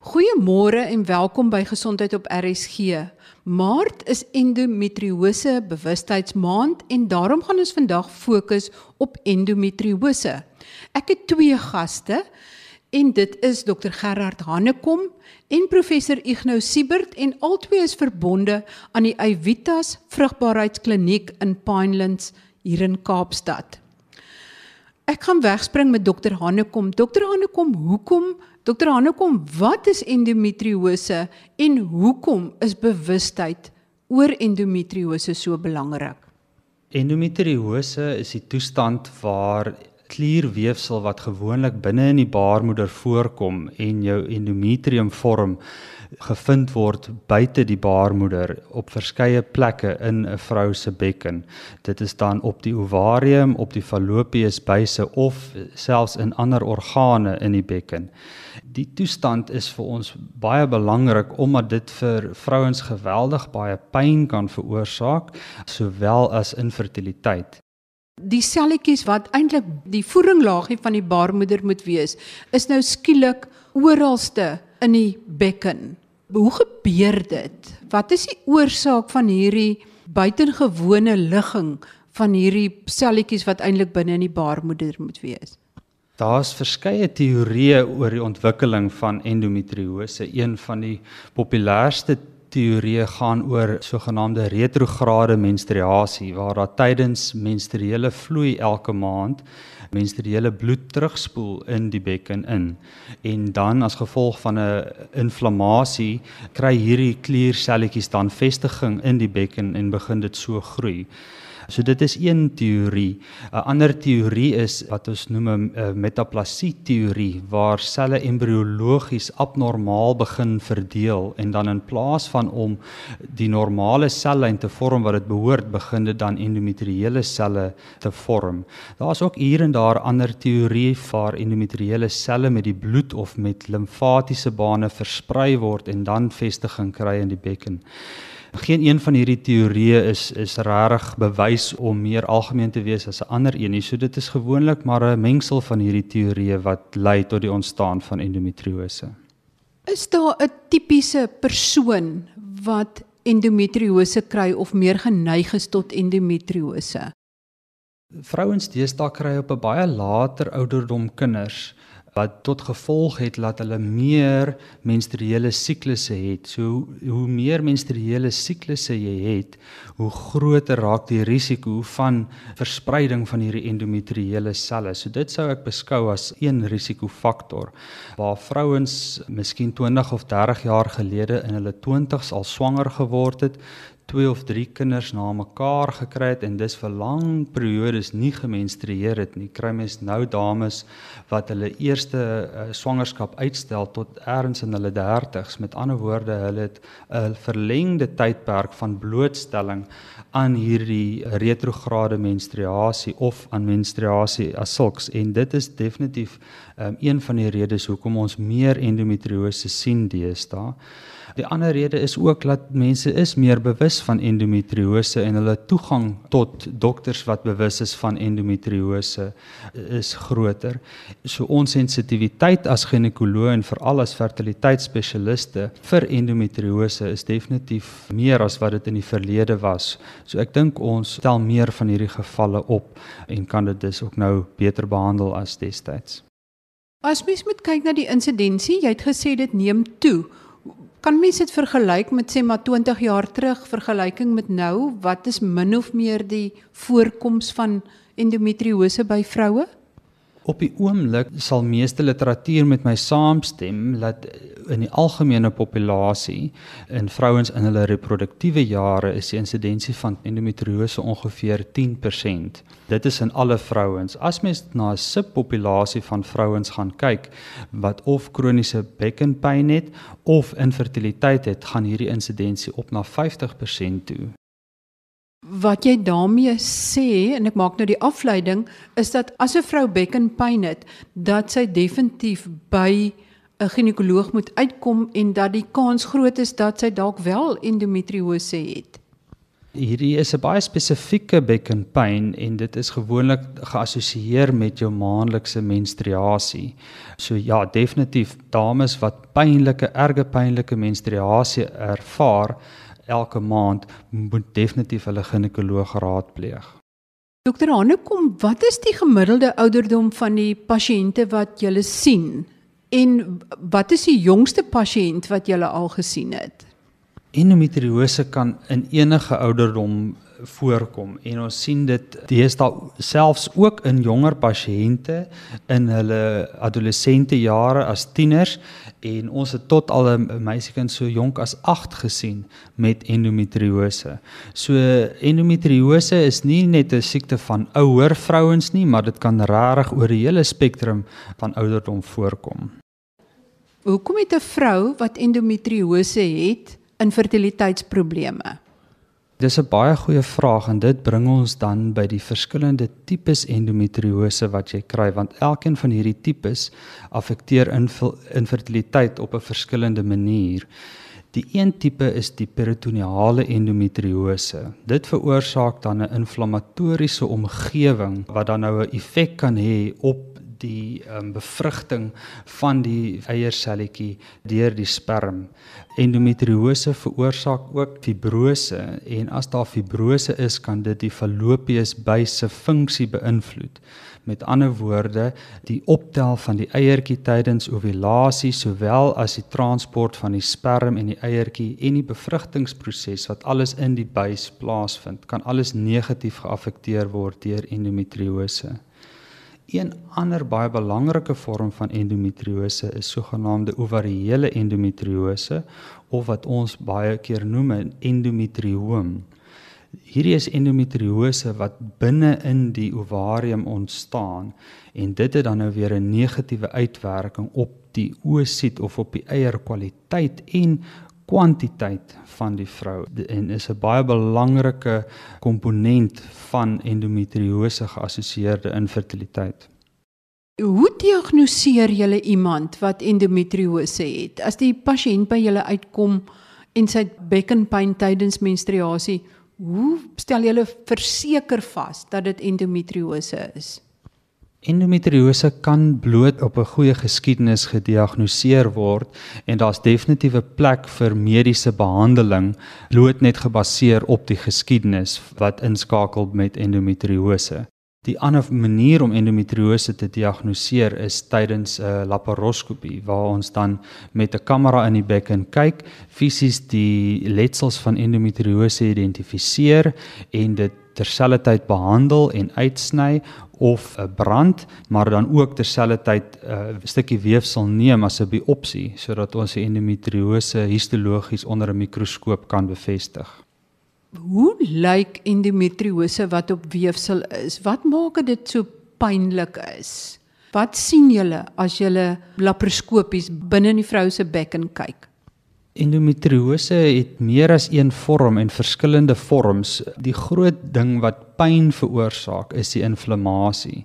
Goeiemôre en welkom by Gesondheid op RSG. Maart is endometriose bewustheidsmaand en daarom gaan ons vandag fokus op endometriose. Ek het twee gaste en dit is Dr Gerard Hannekom en professor Ignou Siebert en albei is verbonde aan die Evitas Vrugbaarheidskliniek in Pinelands hier in Kaapstad. Ek gaan wegspring met Dr Hannekom. Dr Hannekom, hoekom Dokter Hanekom, wat is endometriose en hoekom is bewustheid oor endometriose so belangrik? Endometriose is die toestand waar klierweefsel wat gewoonlik binne in die baarmoeder voorkom en jou endometrium vorm gevind word buite die baarmoeder op verskeie plekke in 'n vrou se bekken. Dit is dan op die ovarium, op die fallopius buise of selfs in ander organe in die bekken. Die toestand is vir ons baie belangrik omdat dit vir vrouens geweldig baie pyn kan veroorsaak sowel as infertiliteit. Die selletjies wat eintlik die voeringlaagie van die baarmoeder moet wees, is nou skielik oralste in die bekken. Hoe gebeur dit? Wat is die oorsaak van hierdie buitengewone ligging van hierdie selletjies wat eintlik binne in die baarmoeder moet wees? Daar's verskeie teorieë oor die ontwikkeling van endometriose. Een van die populairste teorieë gaan oor sogenaamde retrograde menstruasie waar daar tydens menstruele vloei elke maand menstruele bloed terugspoel in die bekken in en dan as gevolg van 'n inflammasie kry hierdie klierselletjies dan vestiging in die bekken en begin dit so groei. So dit is een teorie. 'n Ander teorie is wat ons noem 'n metaplasie teorie waar selle embriologies abnormaal begin verdeel en dan in plaas van om die normale sellyn te vorm wat dit behoort, begin dit dan endometriële selle te vorm. Daar's ook hier en daar ander teorieë waar endometriële selle met die bloed of met limfatiese bane versprei word en dan vestiging kry in die bekken. Geen een van hierdie teorieë is is regtig bewys om meer algemeen te wees as 'n ander een nie. So dit is gewoonlik maar 'n mengsel van hierdie teorieë wat lei tot die ontstaan van endometriose. Is daar 'n tipiese persoon wat endometriose kry of meer geneig is tot endometriose? Vrouens deesdae kry op 'n baie later ouderdom kinders wat tot gevolg het dat hulle meer menstruele siklusse het. So hoe meer menstruele siklusse jy het, hoe groter raak die risiko van verspreiding van hierdie endometriele selle. So dit sou ek beskou as een risikofaktor waar vrouens miskien 20 of 30 jaar gelede in hulle 20's al swanger geword het, twee of drie kinders na mekaar gekry het en dis vir lang periodes nie gemenstrueer het nie. Kry mens nou dames wat hulle eerste uh, swangerskap uitstel tot ergens in hulle 30's. Met ander woorde, hulle het 'n verlengde tydperk van blootstelling aan hierdie retrograde menstruasie of aan menstruasie as sulks en dit is definitief um, een van die redes hoekom ons meer endometriose sien deesdae. Die ander rede is ook dat mense is meer bewus van endometriose en hulle toegang tot dokters wat bewus is van endometriose is groter. So ons sensitiwiteit as ginekoloog en veral as fertiliteitsspesialiste vir endometriose is definitief meer as wat dit in die verlede was. So ek dink ons stel meer van hierdie gevalle op en kan dit dus ook nou beter behandel as destyds. As mens moet kyk na die insidensie, jy het gesê dit neem toe. Kan mens dit vergelyk met sê maar 20 jaar terug vergelyking met nou? Wat is min of meer die voorkoms van endometriose by vroue? Op die oomblik sal meeste literatuur met my saamstem dat in die algemene populasie in vrouens in hulle reproduktiewe jare is die insidensie van endometriose ongeveer 10%. Dit is in alle vrouens. As mens na 'n subpopulasie van vrouens gaan kyk wat of kroniese bekkenpyn het of infertiliteit het, gaan hierdie insidensie op na 50% toe. Wat jy daarmee sê en ek maak nou die afleiding is dat as 'n vrou bekkenpyn het, dat sy definitief by 'n ginekoloog moet uitkom en dat die kans groot is dat sy dalk wel endometriose het. Hierdie is 'n baie spesifieke bekkenpyn en dit is gewoonlik geassosieer met jou maandelikse menstruasie. So ja, definitief dames wat pynlike, erge pynlike menstruasie ervaar elke maand, moet definitief hulle ginekoloog raadpleeg. Dokter Hanekom, wat is die gemiddelde ouderdom van die pasiënte wat jy sien? En wat is die jongste pasiënt wat jy al gesien het? Endometriose kan in enige ouderdom voorkom en ons sien dit deesdae selfs ook in jonger pasiënte in hulle adolessente jare as tieners en ons het tot al 'n meisiekind so jonk as 8 gesien met endometriose. So endometriose is nie net 'n siekte van ouer vrouens nie, maar dit kan regtig oor die hele spektrum van ouderdom voorkom. Hoekom het 'n vrou wat endometriose het infertiliteitsprobleme? Dis 'n baie goeie vraag en dit bring ons dan by die verskillende tipes endometriose wat jy kry want elkeen van hierdie tipes affekteer infertiliteit op 'n verskillende manier. Die een tipe is die peritoneale endometriose. Dit veroorsaak dan 'n inflammatoriese omgewing wat dan nou 'n effek kan hê op die um, bevrugting van die eierselletjie deur die sperm. Endometriose veroorsaak ook fibrose en as daar fibrose is, kan dit die fallopies by se funksie beïnvloed. Met ander woorde, die optel van die eiertjie tydens ovulasie sowel as die transport van die sperm en die eiertjie en die bevrugtingsproses wat alles in die buis plaasvind, kan alles negatief geaffekteer word deur endometriose. Een ander baie belangrike vorm van endometriose is sogenaamde ovariële endometriose of wat ons baie keer noem endometrioom. Hierdie is endometriose wat binne in die ovarium ontstaan en dit het dan nou weer 'n negatiewe uitwerking op die oosit of op die eierkwaliteit en kwantiteit van die vrou en is 'n baie belangrike komponent van endometriose geassosieerde infertiliteit. Hoe diagnoseer julle iemand wat endometriose het? As die pasiënt by julle uitkom en sy bekkenpyn tydens menstruasie, hoe stel julle verseker vas dat dit endometriose is? Endometriose kan bloot op 'n goeie geskiedenis gediagnoseer word en daar's definitief 'n plek vir mediese behandeling bloot net gebaseer op die geskiedenis wat inskakel met endometriose. Die ander manier om endometriose te diagnoseer is tydens 'n laparoskopie waar ons dan met 'n kamera in die bekken kyk, fisies die letsels van endometriose identifiseer en dit terselfdertyd behandel en uitsny of 'n brand, maar dan ook terselfdertyd 'n uh, stukkie weefsel neem as 'n biopsie sodat ons die endometriose histologies onder 'n mikroskoop kan bevestig. Hoe lyk endometriose wat op weefsel is? Wat maak dit so pynlik is? Wat sien julle as julle laparoskopies binne in die vrou se bekken kyk? Endometriose het meer as een vorm en verskillende vorms. Die groot ding wat pyn veroorsaak is die inflammasie.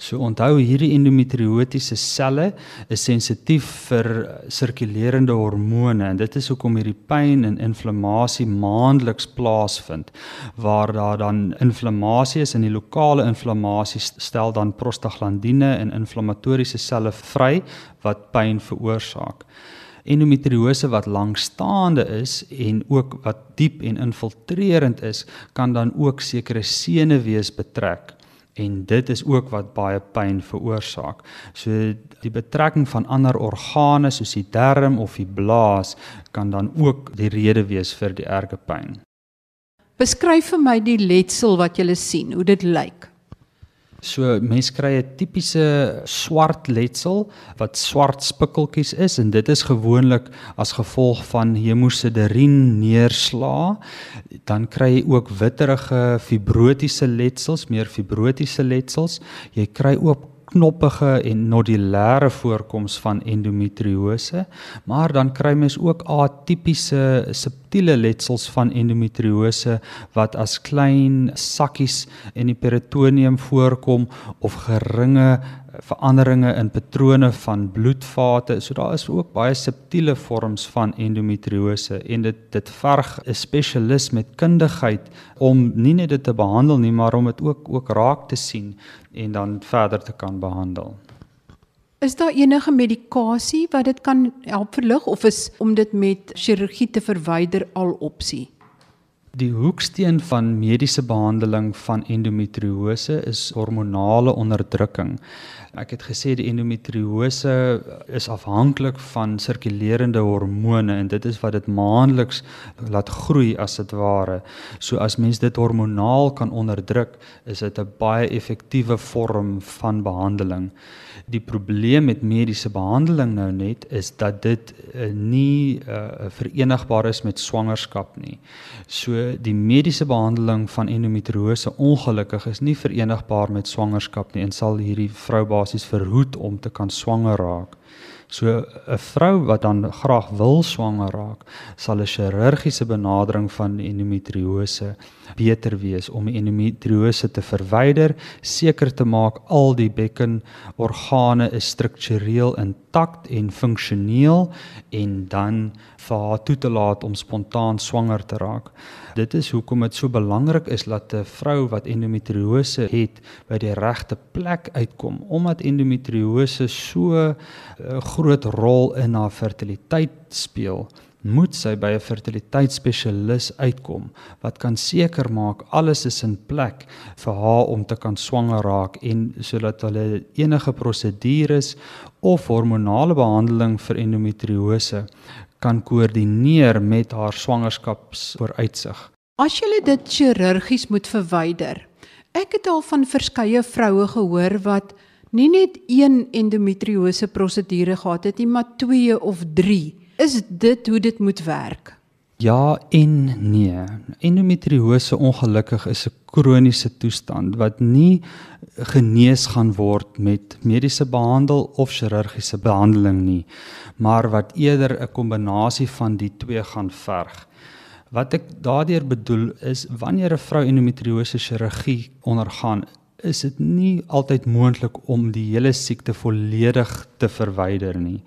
So onthou hierdie endometriotiese selle is sensitief vir sirkulerende hormone en dit is hoekom hierdie pyn en inflammasie maandeliks plaasvind waar daar dan inflammasie is in die lokale inflammasie stel dan prostaglandiene en inflammatoriese selle vry wat pyn veroorsaak endometriose wat lankstaande is en ook wat diep en infiltrerend is, kan dan ook sekere senuwees betrek en dit is ook wat baie pyn veroorsaak. So die betrekking van ander organe soos die darm of die blaas kan dan ook die rede wees vir die erge pyn. Beskryf vir my die letsel wat jy sien, hoe dit lyk. So mense kry 'n tipiese swart letsel wat swart spikkeltjies is en dit is gewoonlik as gevolg van hemosiderin neerslaa. Dan kry jy ook witterige fibrotiese letsels, meer fibrotiese letsels. Jy kry ook knoppige en nodulêre voorkoms van endometriose, maar dan kry mens ook atipiese subtiele letsels van endometriose wat as klein sakkies in die peritoneum voorkom of geringe veranderinge in patrone van bloedvate. So daar is ook baie subtiele vorms van endometriose en dit dit verg 'n spesialis met kundigheid om nie net dit te behandel nie, maar om dit ook ook raak te sien en dan verder te kan behandel. Is daar enige medikasie wat dit kan help verlig of is om dit met chirurgie te verwyder al opsie? Die hoeksteen van mediese behandeling van endometriose is hormonale onderdrukking. Ek het gesê die endometriose is afhanklik van sirkulerende hormone en dit is wat dit maandeliks laat groei as dit ware. So as mens dit hormonaal kan onderdruk, is dit 'n baie effektiewe vorm van behandeling. Die probleem met mediese behandeling nou net is dat dit uh, nie uh, verenigbaar is met swangerskap nie. So die mediese behandeling van endometriose ongelukkig is nie verenigbaar met swangerskap nie en sal hierdie vrou basies verhoed om te kan swanger raak. So 'n vrou wat dan graag wil swanger raak, sal 'n chirurgiese benadering van endometriose beter wees om endometriose te verwyder, seker te maak al die bekkenorgane is struktureel intakt en funksioneel en dan vir haar toe te laat om spontaan swanger te raak. Dit is hoekom dit so belangrik is dat 'n vrou wat endometriose het by die regte plek uitkom omdat endometriose so 'n uh, groot rol in haar fertiliteit speel moet sy by 'n fertiliteitsspesialis uitkom wat kan seker maak alles is in plek vir haar om te kan swanger raak en sodat hulle enige prosedures of hormonale behandeling vir endometriose kan koördineer met haar swangerskapsvooruitsig. As jy dit chirurgies moet verwyder. Ek het al van verskeie vroue gehoor wat nie net een endometriose prosedure gehad het nie, maar 2 of 3 Is dit hoe dit moet werk? Ja en nee. Endometriose ongelukkig is 'n kroniese toestand wat nie genees gaan word met mediese behandel of chirurgiese behandeling nie, maar wat eerder 'n kombinasie van die twee gaan verg. Wat ek daardeur bedoel is wanneer 'n vrou endometriose chirurgie ondergaan, is dit nie altyd moontlik om die hele siekte volledig te verwyder nie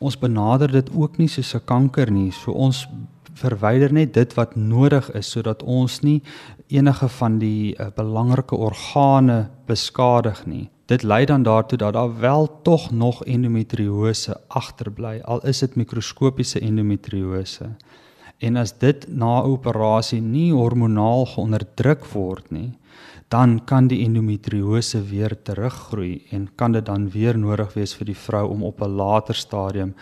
ons benader dit ook nie soos 'n kanker nie. So ons verwyder net dit wat nodig is sodat ons nie enige van die uh, belangrike organe beskadig nie. Dit lei dan daartoe dat daar wel tog nog endometriose agterbly al is dit mikroskopiese endometriose. En as dit na operasie nie hormonaal geonderdruk word nie, dan kan die endometriose weer teruggroei en kan dit dan weer nodig wees vir die vrou om op 'n later stadium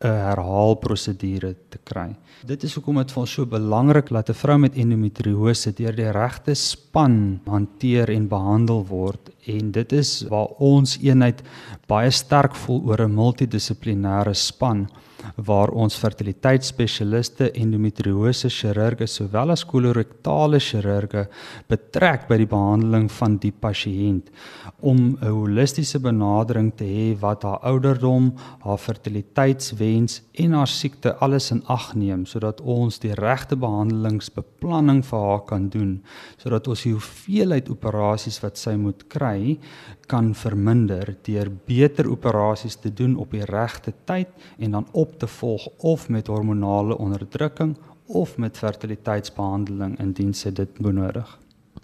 'n herhaalprosedure te kry. Dit is hoekom dit vir ons so belangrik dat 'n vrou met endometriose deur die regte span hanteer en behandel word en dit is waar ons eenheid baie sterk voel oor 'n multidissiplinêre span waar ons fertiliteitsspesialiste, endometriose chirurge sowel as kolorektale chirurge betrek by die behandeling van die pasiënt om 'n holistiese benadering te hê wat haar ouderdom, haar fertiliteitswens en haar siekte alles in ag neem sodat ons die regte behandelingsbeplanning vir haar kan doen sodat ons die hoeveelheid operasies wat sy moet kry kan verminder deur beter operasies te doen op die regte tyd en dan op te volg of met hormonale onderdrukking of met fertiliteitsbehandeling indien sy dit benodig.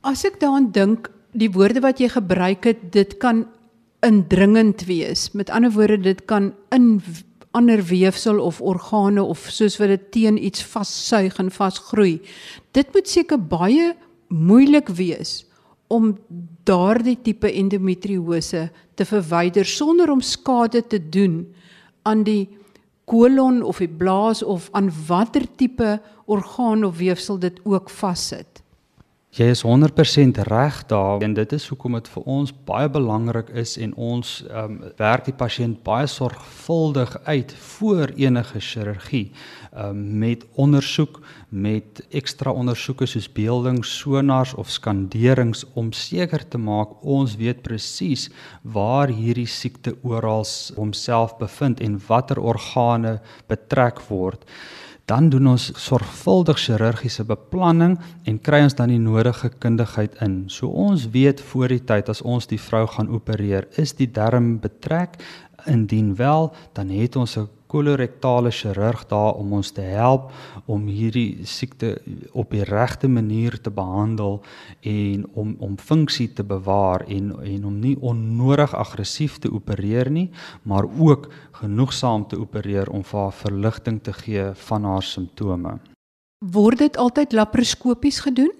As ek daaraan dink, die woorde wat jy gebruik het, dit kan indringend wees. Met ander woorde, dit kan in ander weefsel of organe of soos wat dit teen iets vassuig en vasgroei. Dit moet seker baie moeilik wees om daardie tipe endometriose te verwyder sonder om skade te doen aan die kolon of die blaas of aan watter tipe orgaan of weefsel dit ook vassit. Jy is 100% reg daar en dit is hoekom dit vir ons baie belangrik is en ons ehm um, werk die pasiënt baie sorgvuldig uit voor enige chirurgie ehm um, met ondersoek met ekstra ondersoeke soos beeldings, sonars of skanderings om seker te maak ons weet presies waar hierdie siekte oral homself bevind en watter organe betrek word. Dan doen ons sorgvuldig chirurgiese beplanning en kry ons dan die nodige kundigheid in. So ons weet voor die tyd as ons die vrou gaan opereer, is die darm betrek indien wel, dan het ons 'n kolorektale chirurg daar om ons te help om hierdie siekte op die regte manier te behandel en om om funksie te bewaar en en om nie onnodig aggressief te opereer nie, maar ook genoegsaam te opereer om vir haar verligting te gee van haar simptome. Word dit altyd laparoskopies gedoen?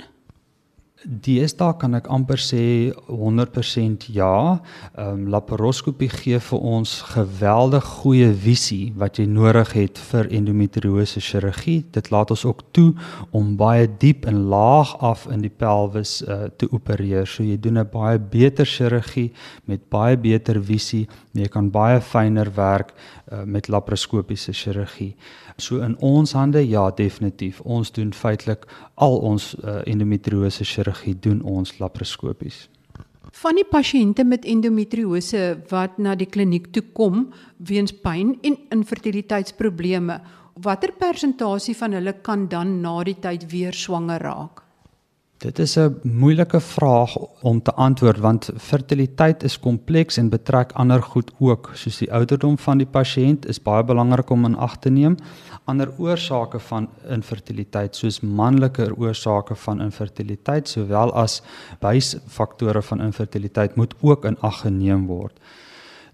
Deesdae kan ek amper sê 100% ja. Ehm um, laparoskopie gee vir ons geweldig goeie visie wat jy nodig het vir endometriose chirurgie. Dit laat ons ook toe om baie diep en laag af in die pelvis uh, te opereer. So jy doen 'n baie beter chirurgie met baie beter visie. Jy kan baie fyner werk uh, met laparoskopiese chirurgie. So in ons hande ja definitief. Ons doen feitelik al ons uh, endometriose chirurgie doen ons laparoskopies. Van die pasiënte met endometriose wat na die kliniek toe kom weens pyn en infertiliteitsprobleme, watter persentasie van hulle kan dan na die tyd weer swanger raak? Dit is 'n moeilike vraag om te antwoord want fertiliteit is kompleks en betrek ander goed ook, soos die ouderdom van die pasiënt is baie belangrik om in ag te neem. Ander oorsake van infertiliteit soos manlike oorsake van infertiliteit sowel as bysfaktore van infertiliteit moet ook in ag geneem word.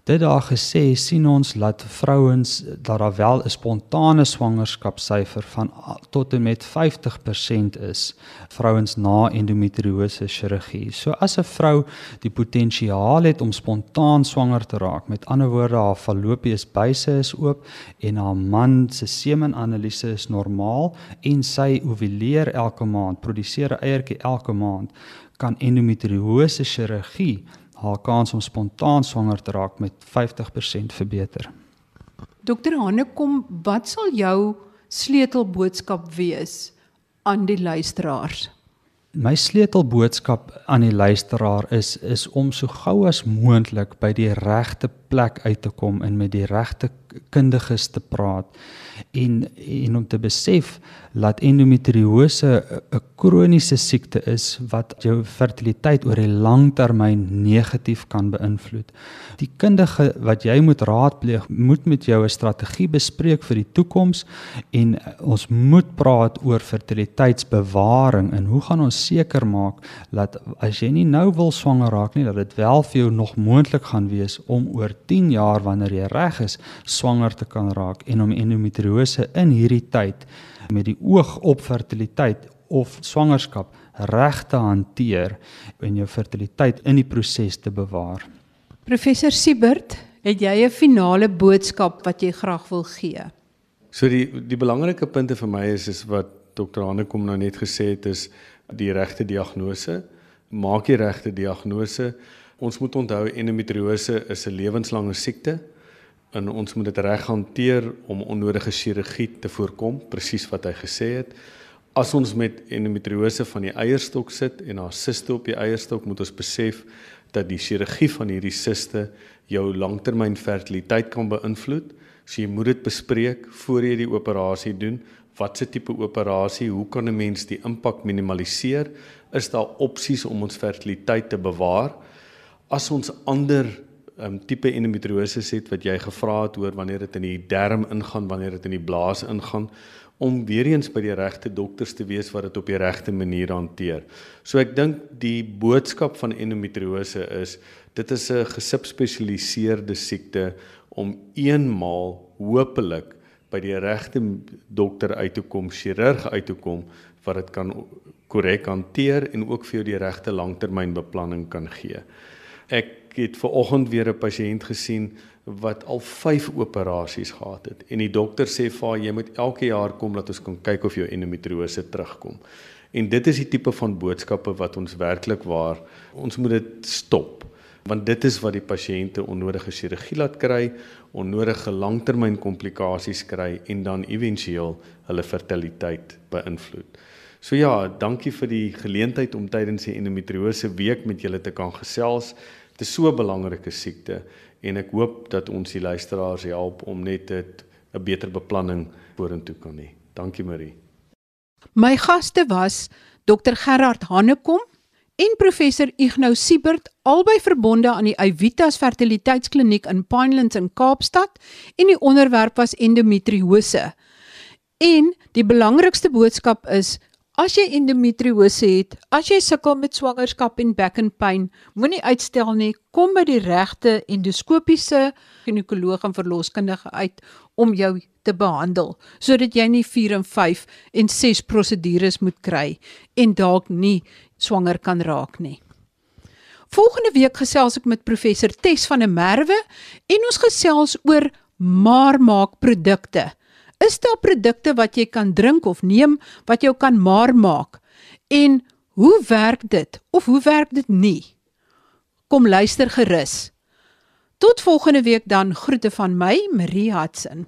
Dit daar gesê sien ons dat vrouens dat daar wel 'n spontane swangerskapsyfer van tot en met 50% is vrouens na endometriose chirurgie. So as 'n vrou die potensiaal het om spontaan swanger te raak, met ander woorde haar fallopies buise is oop en haar man se semenanalise is normaal en sy ovuleer elke maand, produseer 'n eiertjie elke maand, kan endometriose chirurgie haar kans om spontaan swanger te raak met 50% verbeter. Dokter Hanekom, wat sal jou sleutelboodskap wees aan die luisteraars? My sleutelboodskap aan die luisteraar is is om so gou as moontlik by die regte plek uit te kom en met die regte kundiges te praat en en om te besef dat endometriose 'n kroniese siekte is wat jou fertiliteit oor 'n lang termyn negatief kan beïnvloed. Die kundige wat jy moet raadpleeg, moet met jou 'n strategie bespreek vir die toekoms en ons moet praat oor fertiliteitsbewaring en hoe gaan ons seker maak dat as jy nie nou wil swanger raak nie, dat dit wel vir jou nog moontlik gaan wees om oor 10 jaar wanneer jy reg is swanger te kan raak en om endometriose in hierdie tyd met die oog op fertiliteit of swangerskap reg te hanteer en jou fertiliteit in die proses te bewaar. Professor Siebert, het jy 'n finale boodskap wat jy graag wil gee? So die die belangrike punte vir my is is wat dokter Hanekom nou net gesê het is die regte diagnose. Maak die regte diagnose. Ons moet onthou endometriose is 'n lewenslange siekte en ons moet dit reg hanteer om onnodige chirurgie te voorkom, presies wat hy gesê het. As ons met endometriose van die eierstok sit en haar siste op die eierstok, moet ons besef dat die chirurgie van hierdie siste jou langtermyn fertiliteit kan beïnvloed. So jy moet dit bespreek voor jy die operasie doen. Watse tipe operasie, hoe kan 'n mens die impak minimaliseer? Is daar opsies om ons fertiliteit te bewaar? As ons ander um, tipe endometriose het wat jy gevra het oor wanneer dit in die darm ingaan, wanneer dit in die blaas ingaan om weer eens by die regte dokters te wees wat dit op die regte manier hanteer. So ek dink die boodskap van endometriose is dit is 'n gesubspesialiseerde siekte om eenmaal hopelik by die regte dokter uit te kom, chirurg uit te kom wat dit kan korrek hanteer en ook vir jou die regte langtermynbeplanning kan gee. Ek het ver oggend weer 'n pasiënt gesien wat al 5 operasies gehad het en die dokter sê vir haar jy moet elke jaar kom dat ons kan kyk of jou endometriose terugkom. En dit is die tipe van boodskappe wat ons werklik waar ons moet dit stop want dit is wat die pasiënte onnodige chirurgie laat kry, onnodige langtermyn komplikasies kry en dan éventueel hulle fertiliteit beïnvloed. So ja, dankie vir die geleentheid om tydens die endometriose week met julle te kan gesels. Dit is so 'n belangrike siekte en ek hoop dat ons die luisteraars help om net 'n beter beplanning vorentoe kan hê. Dankie Marie. My gaste was Dr Gerard Hannekom en professor Ignou Siebert, albei verbonde aan die Evitas Fertiliteitskliniek in Pinelands in Kaapstad en die onderwerp was endometriose. En die belangrikste boodskap is As jy endometriose het, as jy sukkel met swangerskap en bekkenpyn, moenie uitstel nie, kom by die regte endoskopiese ginekoloog en verloskundige uit om jou te behandel sodat jy nie 4 en 5 en 6 prosedures moet kry en dalk nie swanger kan raak nie. Volgende week gesels ek met professor Tes van der Merwe en ons gesels oor maarmaak produkte. Is daar produkte wat jy kan drink of neem wat jou kan maar maak? En hoe werk dit of hoe werk dit nie? Kom luister gerus. Tot volgende week dan groete van my Marie Hudson.